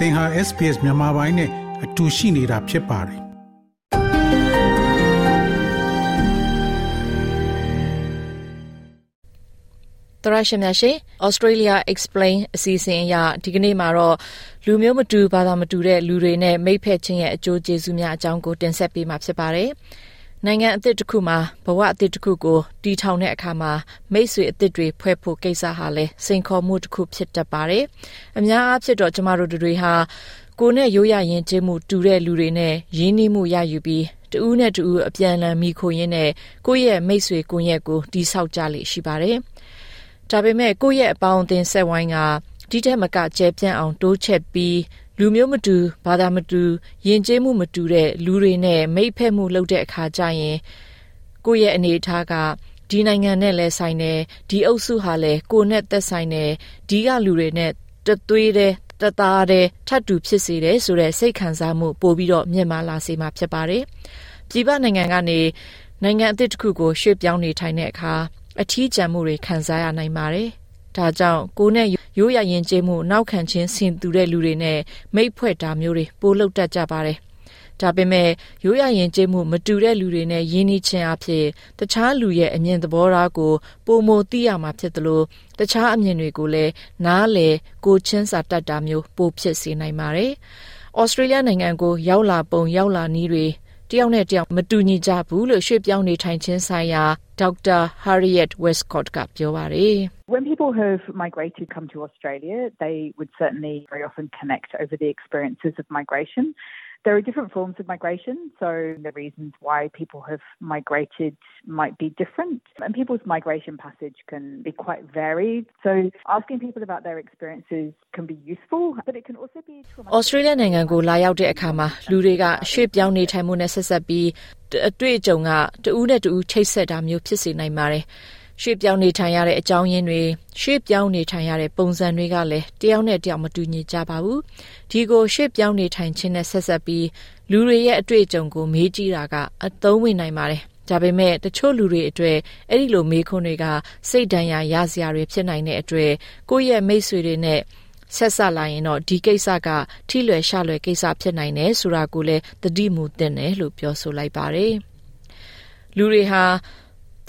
သင်ဟာ SPS မြန်မာပိုင်းနဲ့အတူရှိနေတာဖြစ်ပါတယ်တရရှိမြရှိ Australia Explain အစီအစဉ်အရဒီကနေ့မှာတော့လူမျိုးမတူဘာသာမတူတဲ့လူတွေနဲ့မိတ်ဖက်ချင်းရဲ့အကျိုးကျေးဇူးများအကြောင်းကိုတင်ဆက်ပေးမှာဖြစ်ပါတယ်။ နိုင်ငံအသစ်တစ်ခုမှာဘဝအသစ်တစ်ခုကိုတီထောင်တဲ့အခါမှာမိတ်ဆွေအသစ်တွေဖွဲ့ဖို့ကိစ္စဟာလဲစိန်ခေါ်မှုတစ်ခုဖြစ်တတ်ပါတယ်။အများအားဖြင့်တော့ကျမတို့တွေဟာကိုယ်နဲ့ရိုးရရင်ကျင်းမှုတူတဲ့လူတွေနဲ့ရင်းနှီးမှုရယူပြီးတူးနဲ့တူးအပြန်အလှန်မိခိုရင်းနဲ့ကိုယ့်ရဲ့မိတ်ဆွေကိုယ့်ရဲ့ကိုတိဆောက်ကြလိမ့်ရှိပါတယ်။ဒါပေမဲ့ကိုယ့်ရဲ့အပေါင်းအသင်းဆက်ဝိုင်းကဒီထက်မကကျဲပြန့်အောင်တိုးချက်ပြီး လူမျိုးမတူဘာသာမတူယဉ်ကျေးမှုမတူတဲ့လူတွေနဲ့မိတ်ဖက်မှုလုပ်တဲ့အခါကျရင်ကိုယ့်ရဲ့အနေအထားကဒီနိုင်ငံနဲ့လဲဆိုင်တယ်ဒီအုပ်စုဟာလဲကိုနဲ့သက်ဆိုင်တယ်ဒီကလူတွေနဲ့တသွေးတဲ့တသားတဲ့ထပ်တူဖြစ်စေတယ်ဆိုတဲ့စိတ်ခံစားမှုပို့ပြီးတော့မြင့်မားလာစေမှာဖြစ်ပါတယ်ပြည်ပနိုင်ငံကနေနိုင်ငံအသစ်တစ်ခုကိုရွှေ့ပြောင်းနေထိုင်တဲ့အခါအထီးကျန်မှုတွေခံစားရနိုင်ပါတယ် ဒါကြောင့်ကိုနဲ့ရိုးရရင်ကျေးမှုနောက်ခံချင်းဆင်တူတဲ့လူတွေနဲ့မိတ်ဖွဲ့တာမျိုးတွေပိုလုပ်တတ်ကြပါတယ်။ဒါပေမဲ့ရိုးရရင်ကျေးမှုမတူတဲ့လူတွေနဲ့ယဉ်နီးခြင်းအဖြစ်တခြားလူရဲ့အမြင်သဘောထားကိုပုံမသိရမှာဖြစ်သလိုတခြားအမြင်တွေကိုလည်းနားလေကိုချင်းစာတတ်တာမျိုးပိုဖြစ်စေနိုင်ပါတယ်။ဩစတြေးလျနိုင်ငံကိုရောက်လာပုံရောက်လာနည်းတွေ တယောက်နဲ့တယောက်မတူညီကြဘူးလို့ရွှေ့ပြောင်းနေထိုင်ခြင်းဆိုင်ရာဒေါက်တာ Harriet Westcott ကပြောပါတယ် When people have migrated come to Australia, they would certainly very often connect over the experiences of migration. There are different forms of migration, so the reasons why people have migrated might be different, and people's migration passage can be quite varied. So asking people about their experiences can be useful, but it can also be traumatic. Australia နိုင်ငံကိုလာရောက်တဲ့အခါမှာလူတွေကရွှေ့ပြောင်းနေထိုင်မှုနဲ့ဆက်ဆက်ပြီးအတွေ့အကြုံကတူးနဲ့တူးချိတ်ဆက်တာမျိုးဖြစ်စေနိုင်ပါတယ်။ ရွှေ့ပြောင်းနေထိုင်ရတဲ့အကြောင်းရင်းတွေရွှေ့ပြောင်းနေထိုင်ရတဲ့ပုံစံတွေကလည်းတယောက်နဲ့တယောက်မတူညီကြပါဘူးဒီကိုရွှေ့ပြောင်းနေထိုင်ခြင်းနဲ့ဆက်ဆက်ပြီးလူတွေရဲ့အတွေ့အကြုံကိုမေးကြည့်တာကအသုံးဝင်နိုင်ပါတယ်ဒါပေမဲ့တချို့လူတွေအတွေ့အဲ့ဒီလိုမေးခွန်းတွေကစိတ်ဒဏ်ရာရစရာတွေဖြစ်နိုင်တဲ့အတွေ့ကိုယ့်ရဲ့မိတ်ဆွေတွေနဲ့ဆက်ဆက်လာရင်တော့ဒီကိစ္စကထိလွယ်ရှလွယ်ကိစ္စဖြစ်နိုင်တယ်ဆိုတာကိုလည်းသတိမူသင့်တယ်လို့ပြောဆိုလိုက်ပါတယ်လူတွေဟာ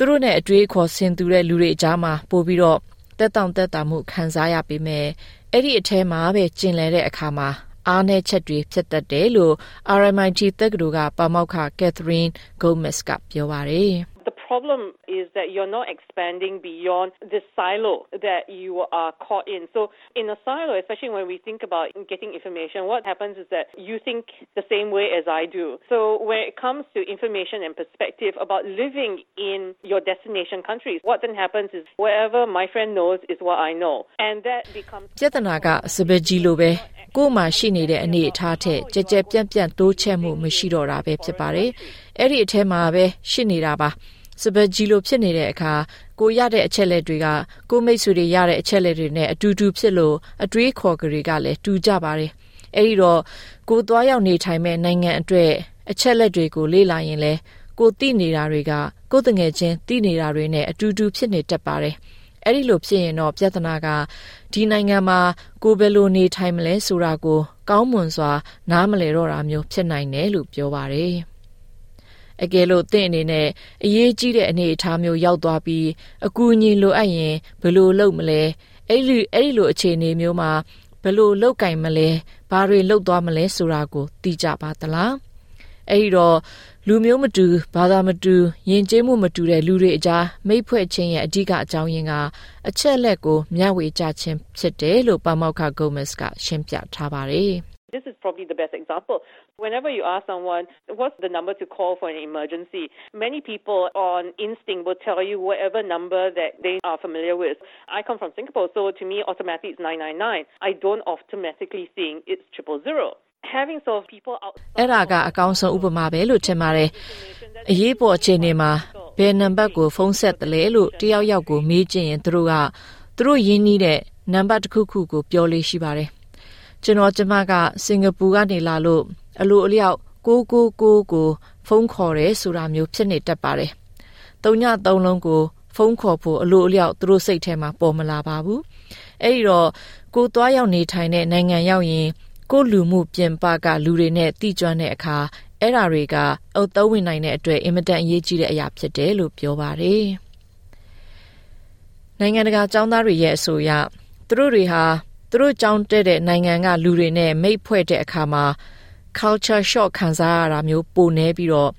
သူတို့နဲ့အတွေးခေါ်ဆင်သူတဲ့လူတွေအကြားမှာပို့ပြီးတော့တက်တောင့်တက်တာမှုခံစားရပေမဲ့အဲ့ဒီအထဲမှာပဲကျင်လည်တဲ့အခါမှာအားနည်းချက်တွေဖြစ်တတ်တယ်လို့ RMIT တက္ကသိုလ်ကပါမောက္ခ Catherine Gomez ကပြောပါတယ်။ problem is that you're not expanding beyond the silo that you are caught in. So, in a silo, especially when we think about getting information, what happens is that you think the same way as I do. So, when it comes to information and perspective about living in your destination countries, what then happens is wherever my friend knows is what I know. And that becomes ပြဿနာကစပယ်ကြီးလိုပဲကိုယ်မှာရှိနေတဲ့အနေအထားထက်ကြကြပြန့်ပြန့်တိုးချက်မှုမရှိတော့တာပဲဖြစ်ပါတယ်။အဲ့ဒီအထက်မှာပဲရှိနေတာပါ။ စပယ်ကြီးလိုဖြစ်နေတဲ့အခါကိုရတဲ့အချက်လက်တွေကကိုမိတ်ဆွေတွေရတဲ့အချက်လက်တွေနဲ့အတူတူဖြစ်လို့အတွေးခေါ်ကြတွေကလည်းတူကြပါတယ်။အဲဒီတော့ကိုသွားရောက်နေထိုင်မဲ့နိုင်ငံအတွက်အချက်လက်တွေကိုလေ့လာရင်လဲကိုသိနေတာတွေကကိုတငယ်ချင်းသိနေတာတွေနဲ့အတူတူဖြစ်နေတတ်ပါတယ်။အဲ့ဒီလိုဖြစ်ရင်တော့ပြဿနာကဒီနိုင်ငံမှာကိုဘယ်လိုနေထိုင်မလဲဆိုတာကိုကောင်းမွန်စွာနားမလည်တော့တာမျိုးဖြစ်နိုင်တယ်လို့ပြောပါတယ်။ အကယ်လို့သင်အနေနဲ့အရေးကြီးတဲ့အနေအထားမျိုးရောက်သွားပြီးအကူအညီလိုအပ်ရင်ဘယ်လိုလုပ်မလဲအဲ့ဒီအဲ့ဒီလိုအခြေအနေမျိုးမှာဘယ်လိုလုပ်ကင်မလဲဘာတွေလုပ်သွားမလဲဆိုတာကိုသိကြပါသလားအဲ့ဒီတော့လူမျိုးမတူဘာသာမတူယဉ်ကျေးမှုမတူတဲ့လူတွေအကြားမိတ်ဖွဲ့ခြင်းရဲ့အဓိကအကြောင်းရင်းကအချက်လက်ကိုမျှဝေကြခြင်းဖြစ်တယ်လို့ပါမောက္ခဂိုမက်စ်ကရှင်းပြထားပါတယ် This is probably the best example. Whenever you ask someone, what's the number to call for an emergency? Many people on instinct will tell you whatever number that they are familiar with. I come from Singapore, so to me, automatically it's 999. I don't automatically think it's triple zero. having sort of people out အဲ့ဒါကအကောင်းဆုံးဥပမာပဲလို့ထင်ပါတယ်အရေးပေါ်အခြေအနေမှာဘယ်နံပါတ်ကိုဖုန်းဆက်တယ်လဲလို့တယောက်ယောက်ကိုမေးကြည့်ရင်သူတို့ကသူတို့ရင်းနှီးတဲ့နံပါတ်တစ်ခုခုကိုပြောလေးရှိပါတယ် ကျွန်တော်ကျမကစင်ကာပူကနေလာလို့အလိုအလျောက်999ကိုဖုန်းခေါ်တယ်ဆိုတာမျိုးဖြစ်နေတတ်ပါတယ်။သုံးညသုံးလုံးကိုဖုန်းခေါ်ဖို့အလိုအလျောက်သူတို့စိတ်ထဲမှာပေါ်မလာပါဘူး။အဲ့ဒီတော့ကိုသွားရောက်နေထိုင်တဲ့နိုင်ငံရောက်ရင်ကိုလူမှုပြင်ပကလူတွေနဲ့တိကျွမ်းတဲ့အခါအဲ့ဓာတွေကအုပ်သုံးဝင်နိုင်တဲ့အတွက်အင်မတန်အရေးကြီးတဲ့အရာဖြစ်တယ်လို့ပြောပါတယ်။နိုင်ငံတကာចောင်းသားတွေရဲ့အဆိုအရသူတို့တွေဟာ သူတို့ကြောင်းတက်တဲ့နိုင်ငံကလူတွေနဲ့မိတ်ဖွဲ့တဲ့အခါမှာ culture shock ခံစားရတာမျိုးပိုနေပြီးတော့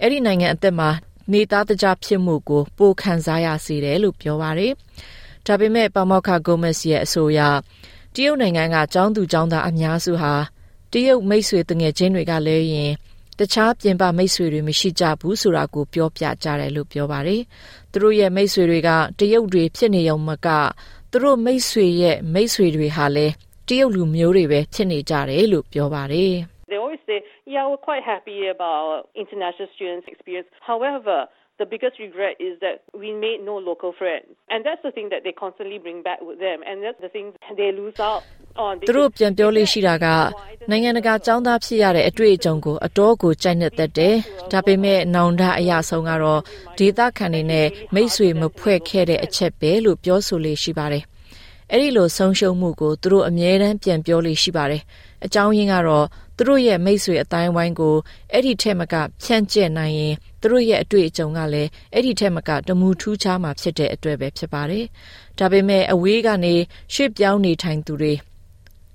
အဲ့ဒီနိုင်ငံအသက်မှာနေသားတကြဖြစ်မှုကိုပိုခံစားရစေတယ်လို့ပြောပါရယ်။ဒါပေမဲ့ပမောက္ခဂိုမက်စ်ရဲ့အဆိုအရတရုတ်နိုင်ငံကចောင်းသူចောင်းသားအများစုဟာတရုတ်မိတ်ဆွေတငယ်ချင်းတွေကလည်းရင်တခြားပြင်ပမိတ်ဆွေတွေမရှိကြဘူးဆိုတာကိုပြောပြကြတယ်လို့ပြောပါရယ်။သူတို့ရဲ့မိတ်ဆွေတွေကတရုတ်တွေဖြစ်နေုံမက သူတို့မိတ်ဆွေရဲ့မိတ်ဆွေတွေဟာလည်းတရုတ်လူမျိုးတွေပဲဖြစ်နေကြတယ်လို့ပြောပါတယ်။ They always say, yeah, we're quite happy about international students' experience. However, the biggest regret is that we made no local friends. And that's the thing that they constantly bring back with them. And that's the thing they lose out သူတို့ပြန်ပြောလို့ရှိတာက နိုင်ငံတကာចောင်းသားဖြစ်ရတဲ့အတွေ့အကြုံကိုအတော်ကိုကြိုက်နေတတ်တယ်။ဒါပေမဲ့နောင်တအရာဆုံးကတော့ဒေသခံတွေနဲ့မိတ်ဆွေမဖွဲ့ခဲ့တဲ့အချက်ပဲလို့ပြောဆိုလေးရှိပါတယ်။အဲ့ဒီလိုဆုံးရှုံးမှုကိုသူတို့အမြဲတမ်းပြန်ပြောလေးရှိပါတယ်။အကြောင်းရင်းကတော့သူတို့ရဲ့မိတ်ဆွေအတိုင်းဝိုင်းကိုအဲ့ဒီထက်မကဖြန့်ကျက်နိုင်ရင်သူတို့ရဲ့အတွေ့အကြုံကလည်းအဲ့ဒီထက်မကတမူထူးခြားမှာဖြစ်တဲ့အတွက်ပဲဖြစ်ပါတယ်။ဒါပေမဲ့အဝေးကနေရွှေ့ပြောင်းနေထိုင်သူတွေ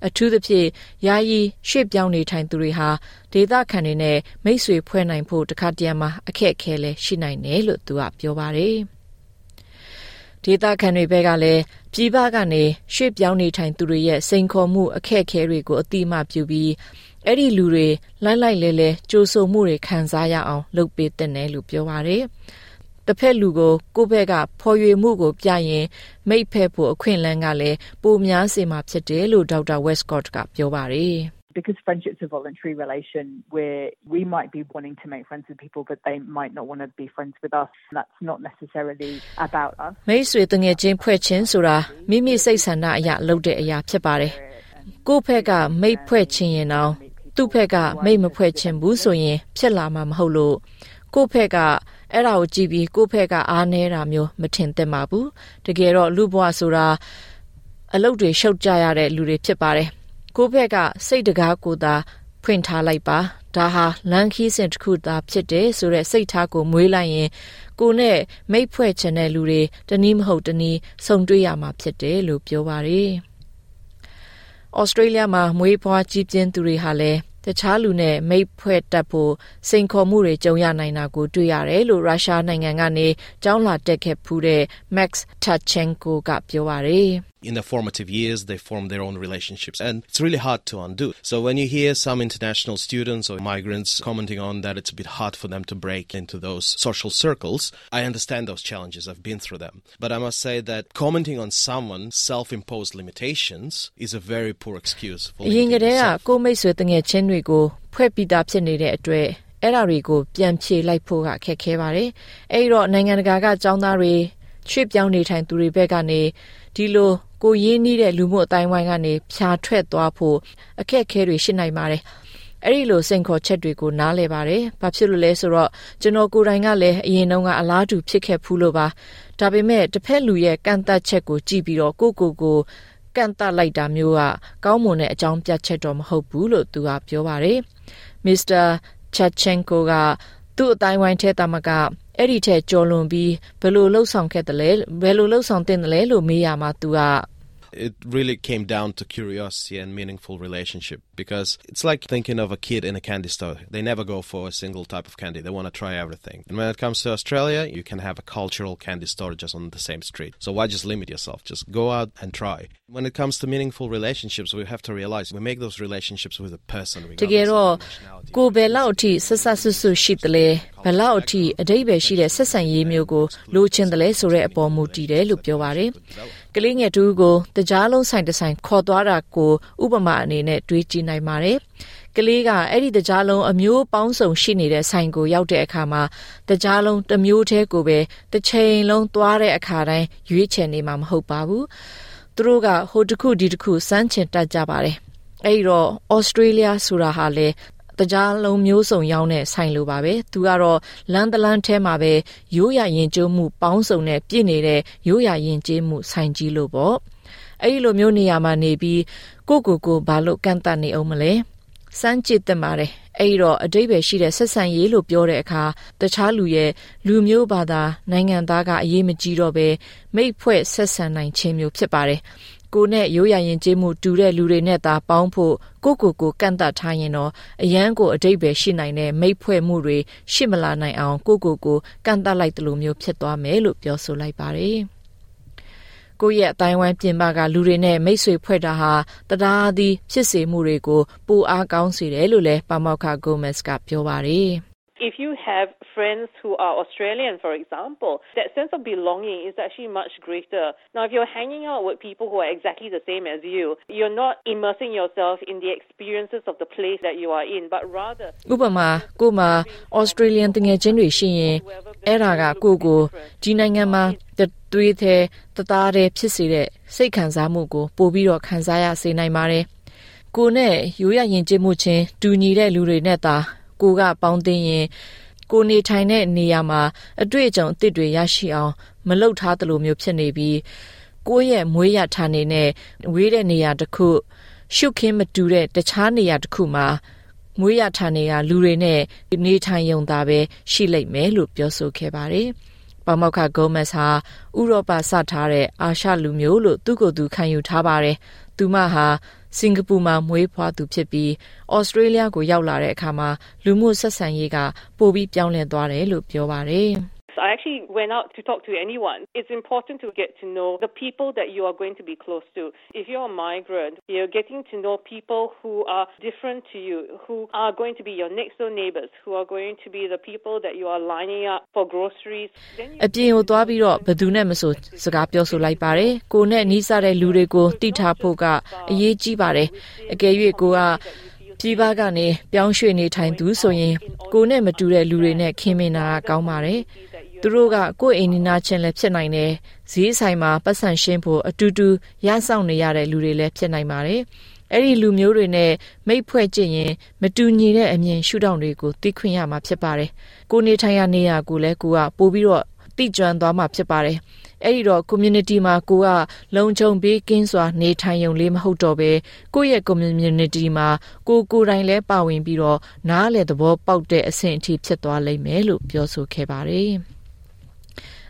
အထူးသဖြင့်ယာယီရွှေ့ပြောင်းနေထိုင်သူတွေဟာဒေသခံတွေနဲ့မိတ်ဆွေဖွဲ့နိုင်ဖို့တခါတရံမှာအခက်အခဲလည်းရှိနိုင်တယ်လို့သူကပြောပါတယ်။ဒေသခံတွေဘက်ကလည်းပြည်ပကနေရွှေ့ပြောင်းနေထိုင်သူတွေရဲ့စိန်ခေါ်မှုအခက်အခဲတွေကိုအတိအမှပြုပြီးအဲ့ဒီလူတွေလိုက်လိုက်လဲလဲကြိုးဆိုမှုတွေခံစားရအောင်လုပ်ပေးတဲ့နယ်လို့ပြောပါတယ်။ တစ်ဖက်လူကိုကိုယ့်ဘက်ကဖော်ရွေမှုကိုပြရင်မိတ်ဖက်ဖို့အခွင့်အလမ်းကလည်းပိုများစေမှာဖြစ်တယ်လို့ဒေါက်တာ Westcott ကပြောပါတယ်။ because friendship's a voluntary relation where we might be wanting to make friends with people but they might not want to be friends with us that's not necessarily about us မိတ်ဆွေတငယ်ချင်းဖွဲ့ခြင်းဆိုတာမိမိစိတ်ဆန္ဒအရလုပ်တဲ့အရာဖြစ်ပါတယ်ကိုယ့်ဖက်ကမိတ်ဖွဲ့ခြင်းရင်တော့သူ့ဖက်ကမိတ်မဖွဲ့ခြင်းဘူးဆိုရင်ဖြစ်လာမှာမဟုတ်လို့ ကိုယ့်ဖက်ကအဲ့ဒါကိုကြည့်ပြီးကိုယ့်ဖက်ကအားနေတာမျိုးမထင်သင့်ပါဘူးတကယ်တော့လူဘဝဆိုတာအလုပ်တွေရှုပ်ကြရတဲ့လူတွေဖြစ်ပါတယ်ကိုယ့်ဖက်ကစိတ်တကားကိုသာဖွင့်ထားလိုက်ပါဒါဟာလန်ခီးစင်တစ်ခုသာဖြစ်တယ်ဆိုတဲ့စိတ်ထားကိုမွေးလိုက်ရင်ကိုနဲ့မိတ်ဖွဲ့ချင်တဲ့လူတွေတနည်းမဟုတ်တနည်းဆုံတွေ့ရမှာဖြစ်တယ်လို့ပြောပါတယ်။ဩစတြေးလျမှာမွေးဖွားကြီးပြင်းသူတွေဟာလည်း တခြားလူနဲ့မိတ်ဖွဲ့တက်ဖို့စိန်ခေါ်မှုတွေကြုံရနိုင်တာကိုတွေ့ရတယ်လို့ရုရှားနိုင်ငံကနေကြောင်းလာတက်ခဲ့ဖူးတဲ့ Max Tachenko ကပြောပါတယ်။ in their formative years, they form their own relationships. And it's really hard to undo. So when you hear some international students or migrants commenting on that it's a bit hard for them to break into those social circles, I understand those challenges. I've been through them. But I must say that commenting on someone's self-imposed limitations is a very poor excuse for ရင်ကလေးကကိုမိတ်ဆွေတငယ်ချင်းတွေကိုဖွဲ့ပြီးသားဖြစ်နေတဲ့အတွက်အဲ့ဒါတွေကိုပြန်ဖြေလိုက်ဖို့ကခက်ခဲပါတယ်။အဲ့တော့နိုင်ငံတကာကចောင်းသားတွေရွှေ့ပြောင်းနေထိုင်သူတွေဘက်ကနေဒီလို ကိုရင်းနှီးတဲ့လူမှုအတိုင်းဝိုင်းကနေဖြာထွက်သွားဖို့အခက်အခဲတွေရှိနိုင်ပါတယ်။အဲ့ဒီလိုစိန်ခေါ်ချက်တွေကိုနားလည်ပါတယ်။ဘာဖြစ်လို့လဲဆိုတော့ကျွန်တော်ကိုယ်တိုင်ကလည်းအရင်တုန်းကအလားတူဖြစ်ခဲ့ဖူးလို့ပါ။ဒါပေမဲ့တစ်ဖက်လူရဲ့ကန့်သက်ချက်ကိုကြည့်ပြီးတော့ကိုကိုကိုကန့်တတ်လိုက်တာမျိုးကကောင်းမွန်တဲ့အကြောင်းပြချက်တော့မဟုတ်ဘူးလို့သူကပြောပါတယ်။ Mr. Chachenko ကသူ့အတိုင်းဝိုင်းထဲတာမကအဲ့ဒီထက်ကြော်လွန်ပြီးဘယ်လိုလှုပ်ဆောင်ခဲ့တယ်လဲဘယ်လိုလှုပ်ဆောင်တင်တယ်လဲလို့မေးရမှာသူက it really came down to curiosity and meaningful relationship because it's like thinking of a kid in a candy store. They never go for a single type of candy. They want to try everything. And when it comes to Australia, you can have a cultural candy store just on the same street. So why just limit yourself? Just go out and try. When it comes to meaningful relationships, we have to realize we make those relationships with a person တကယ်တော့ကိုဘယ်လောက်အထိဆက်ဆက်ဆွဆွရှိတယ်လဲဘယ်လောက်အထိအတိတ်ပဲရှိတဲ့ဆက်ဆံရေးမျိုးကိုလိုချင်တယ်လဲဆိုတဲ့အပေါ်မူတည်တယ်လို့ပြောပါတယ်ကလေးငယ်တူကိုတကြားလုံးဆိုင်တဆိုင်ခေါ်သွားတာကိုဥပမာအနေနဲ့တွေးကြည့် ်နိုင်ပါတယ်။ကလေးကအဲ့ဒီတကြားလုံးအမျိုးပေါင်းစုံရှိနေတဲ့ဆိုင်ကိုရောက်တဲ့အခါမှာတကြားလုံးတစ်မျိုးတည်းကိုပဲတစ်ချိန်လုံးသွားတဲ့အခါတိုင်းရွေးချယ်နေမှာမဟုတ်ပါဘူး။သူတို့ကဟိုတစ်ခုဒီတစ်ခုစမ်းချင်တတ်ကြပါတယ်။အဲ့တော့ဩစတြေးလျဆိုတာဟာလေတကြားလုံးမျိုးစုံရောင်းတဲ့ဆိုင်လိုပါပဲသူကတော့လမ်းတလန်းထဲမှာပဲရိုးရရင်ကျိုးမှုပေါင်းစုံနဲ့ပြည့်နေတဲ့ရိုးရရင်ကျေးမှုဆိုင်ကြီးလို့ပေါ့ အဲ့ဒီလိုမျိုးနေရာမှာနေပြီးကိုကိုကိုဘာလို့ကန့်တတ်နေအောင်မလဲစမ်းကြည့်တင်ပါတယ်အဲ့တော့အတိတ်ပဲရှိတဲ့ဆက်ဆံရေးလို့ပြောတဲ့အခါတခြားလူရဲ့လူမျိုးဘာသာနိုင်ငံသားကအရေးမကြီးတော့ပဲမိတ်ဖွဲ့ဆက်ဆံနိုင်ခြင်းမျိုးဖြစ်ပါတယ်ကိုနဲ့ရိုးရရင်ကျေးမှုတူတဲ့လူတွေနဲ့သာပေါင်းဖို့ကိုကိုကိုကန့်တတ်ထားရင်တော့အရန်ကိုအတိတ်ပဲရှိနိုင်တဲ့မိတ်ဖွဲ့မှုတွေရှိမလာနိုင်အောင်ကိုကိုကိုကန့်တတ်လိုက်တယ်လို့မျိုးဖြစ်သွားမယ်လို့ပြောဆိုလိုက်ပါတယ် ကိုယ့်ရဲ့အတိုင်းဝိုင်းပြင်ပကလူတွေနဲ့မိတ်ဆွေဖွဲ့တာဟာတရားသည်ဖြစ်စေမှုတွေကိုပိုအားကောင်းစေတယ်လို့လည်းပါမောက္ခဂိုမက်စ်ကပြောပါတယ်။ if you have friends who are Australian, for example, that sense of belonging is actually much greater. Now, if you're hanging out with people who are exactly the same as you, you're not immersing yourself in the experiences of the place that you are in, but rather ဥပမာကိုမှာ Australian တငယ်ချင်းတွေရှိရင်အဲ့ဒါကကိုကိုဒီနိုင်ငံမှာသွေးသေးတသားတည်းဖြစ်စေတဲ့စိတ်ခံစားမှုကိုပို့ပြီးတော့ခံစားရစေနိုင်ပါတယ်။ကိုနဲ့ရိုးရရင်ကျမှုချင်းတူညီတဲ့လူတွေနဲ့သာ ကိုကပေါင်းသိရင်ကိုနေထိုင်တဲ့နေရာမှာအတွေ့အကြုံအသစ်တွေရရှိအောင်မလုပ်ထားသလိုမျိုးဖြစ်နေပြီးကိုယ့်ရဲ့မွေးရထားနေနဲ့ဝေးတဲ့နေရာတစ်ခု ရှုခင်းမတူတဲ့တခြားနေရာတစ်ခုမှာမွေးရထားနေကလူတွေနဲ့နေထိုင်ရုံသာပဲရှိလိမ့်မယ်လို့ပြောဆိုခဲ့ပါတယ်။ပမောက္ခဂိုမက်စ်ဟာဥရောပစထားတဲ့အာရှလူမျိုးလို့သူ့ကိုယ်သူခံယူထားပါတယ်။သူမဟာ စင်ကာပူမှာမွေးဖွားသူဖြစ်ပြီးဩစတြေးလျကိုရောက်လာတဲ့အခါမှာလူမှုဆက်ဆံရေးကပိုပြီးပြောင်းလဲသွားတယ်လို့ပြောပါတယ်။ I actually went out to talk to anyone. It's important to get to know the people that you are going to be close to. If you're a migrant, you're getting to know people who are different to you, who are going to be your next door neighbors, who are going to be the people that you are lining up for groceries. အပြင်ကိုသွားပြီးတော့ဘယ်သူနဲ့မဆိုစကားပြောဆိုလိုက်ပါတယ်။ကိုနဲ့နီးစပ်တဲ့လူတွေကိုတိထားဖို့ကအရေးကြီးပါတယ်။အကယ်၍ကိုကပြည်ပကနေပြောင်းရွှေ့နေထိုင်သူဆိုရင်ကိုနဲ့မတူတဲ့လူတွေနဲ့ခင်မင်တာကောင်းပါတယ်။ သူတို့ကကိုယ့်အိမ်နီးနားချင်းလည်းဖြစ်နိုင်တယ်။ဈေးဆိုင်မှာပတ်စံရှင်းဖို့အတူတူရဆောင်နေရတဲ့လူတွေလည်းဖြစ်နိုင်ပါတယ်။အဲ့ဒီလူမျိုးတွေနဲ့မိတ်ဖွဲ့ကြည့်ရင်မတူညီတဲ့အမြင်ရှုထောင့်တွေကိုသိခွင့်ရမှာဖြစ်ပါတယ်။ကိုနေထိုင်ရနေရကိုလည်းကိုကပို့ပြီးတော့သိကျွမ်းသွားမှာဖြစ်ပါတယ်။အဲ့ဒီတော့ community မှာကိုကလုံခြုံပေးကင်းစွာနေထိုင်ရုံလေးမဟုတ်တော့ဘဲကိုယ့်ရဲ့ community မှာကိုကိုယ်တိုင်လည်းပါဝင်ပြီးတော့နားလေသဘောပေါက်တဲ့အဆင့်အထိဖြစ်သွားလိမ့်မယ်လို့ပြောဆိုခဲ့ပါတယ်။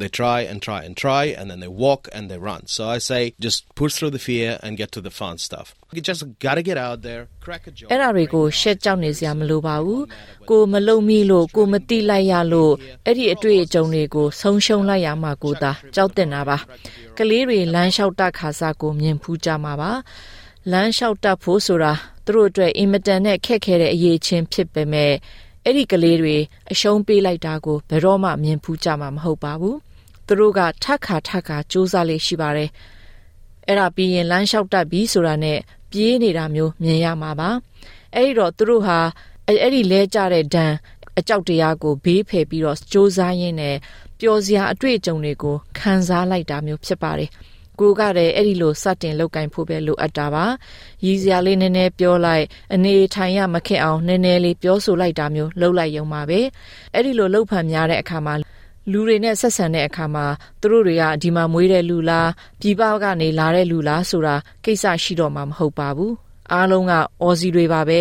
They try and try and try, and then they walk and they run. So I say just push through the fear and get to the fun stuff. You just got to get out there, crack a joke. အဲ့ဒါတွေကိုရှက်ကြောက်နေစရာမလိုပါဘူးကိုမလုံမီလို့ကိုမတိလိုက်ရလို့အဲ့ဒီအတွေ့အကြုံတွေကိုဆုံးရှုံးလိုက်ရမှာကိုသာကြောက်တင်တာပါကလေးတွေလမ်းလျှောက်တက်ခါစားကိုမြင်ဖူးကြမှာပါလမ်းလျှောက်တက်ဖို့ဆိုတာသူတို့အတွက်အင်မတန်နဲ့ခက်ခဲတဲ့အရေးချင်းဖြစ်ပေမဲ့ အဲ့ဒီကလေးတွေအရှုံးပေးလိုက်တာကိုဘယ်တော့မှမြင်ဖူးကြမှာမဟုတ်ပါဘူးသူတို့ကထက်ခါထက်ခါစူးစမ်းလေးရှိပါတယ်အဲ့ဒါပြီးရင်လမ်းလျှောက်တက်ပြီးဆိုတာနဲ့ပြေးနေတာမျိုးမြင်ရမှာပါအဲ့ဒီတော့သူတို့ဟာအဲ့ဒီလဲကြတဲ့ဒဏ်အကြောက်တရားကိုဘေးဖယ်ပြီးတော့စ조사ရင်းနဲ့ပျော်စရာအတွေ့အကြုံတွေကိုခံစားလိုက်တာမျိုးဖြစ်ပါတယ် ကိုကလည်းအဲ့ဒီလိုစတင်လောက်ကင်ဖို့ပဲလိုအပ်တာပါရည်စရာလေးနည်းနည်းပြောလိုက်အနေထိုင်ရမခက်အောင်နည်းနည်းလေးပြောဆိုလိုက်တာမျိုးလှုပ်လိုက်ရုံပါပဲအဲ့ဒီလိုလှုပ်ဖန်များတဲ့အခါမှာလူတွေနဲ့ဆက်ဆံတဲ့အခါမှာသူတို့တွေကဒီမှာမွေးတဲ့လူလားပြည်ပကနေလာတဲ့လူလားဆိုတာကိစ္စရှိတော့မှာမဟုတ်ပါဘူးအားလုံးကအော်စီတွေပါပဲ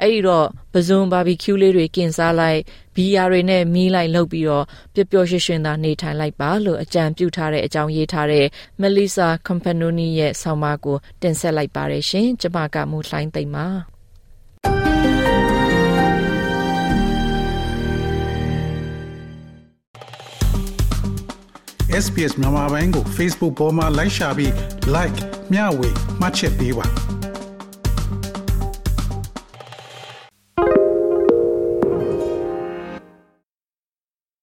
အဲ့ဒီတော့ပဇွန်ဘာဘီကျူးလေးတွေကင်စားလိုက် ဘီယာတွေနဲ့မီးလိုက်လုပ်ပြီးတော့ပျော်ပျော်ရွှင်ရွှင်သာနေထိုင်လိုက်ပါလို့အကြံပြုထားတဲ့အကြောင်းရေးထားတဲ့ Melissa Campanoni ရဲ့ဆောင်းပါးကိုတင်ဆက်လိုက်ပါတယ်ရှင်ကျမကမူလှိုင်းသိမ့်ပါ SPS မြန်မာပိုင်းကို Facebook ပေါ်မှာ like ရှာပြီး like မျှဝေမှတ်ချက်ပေးပါ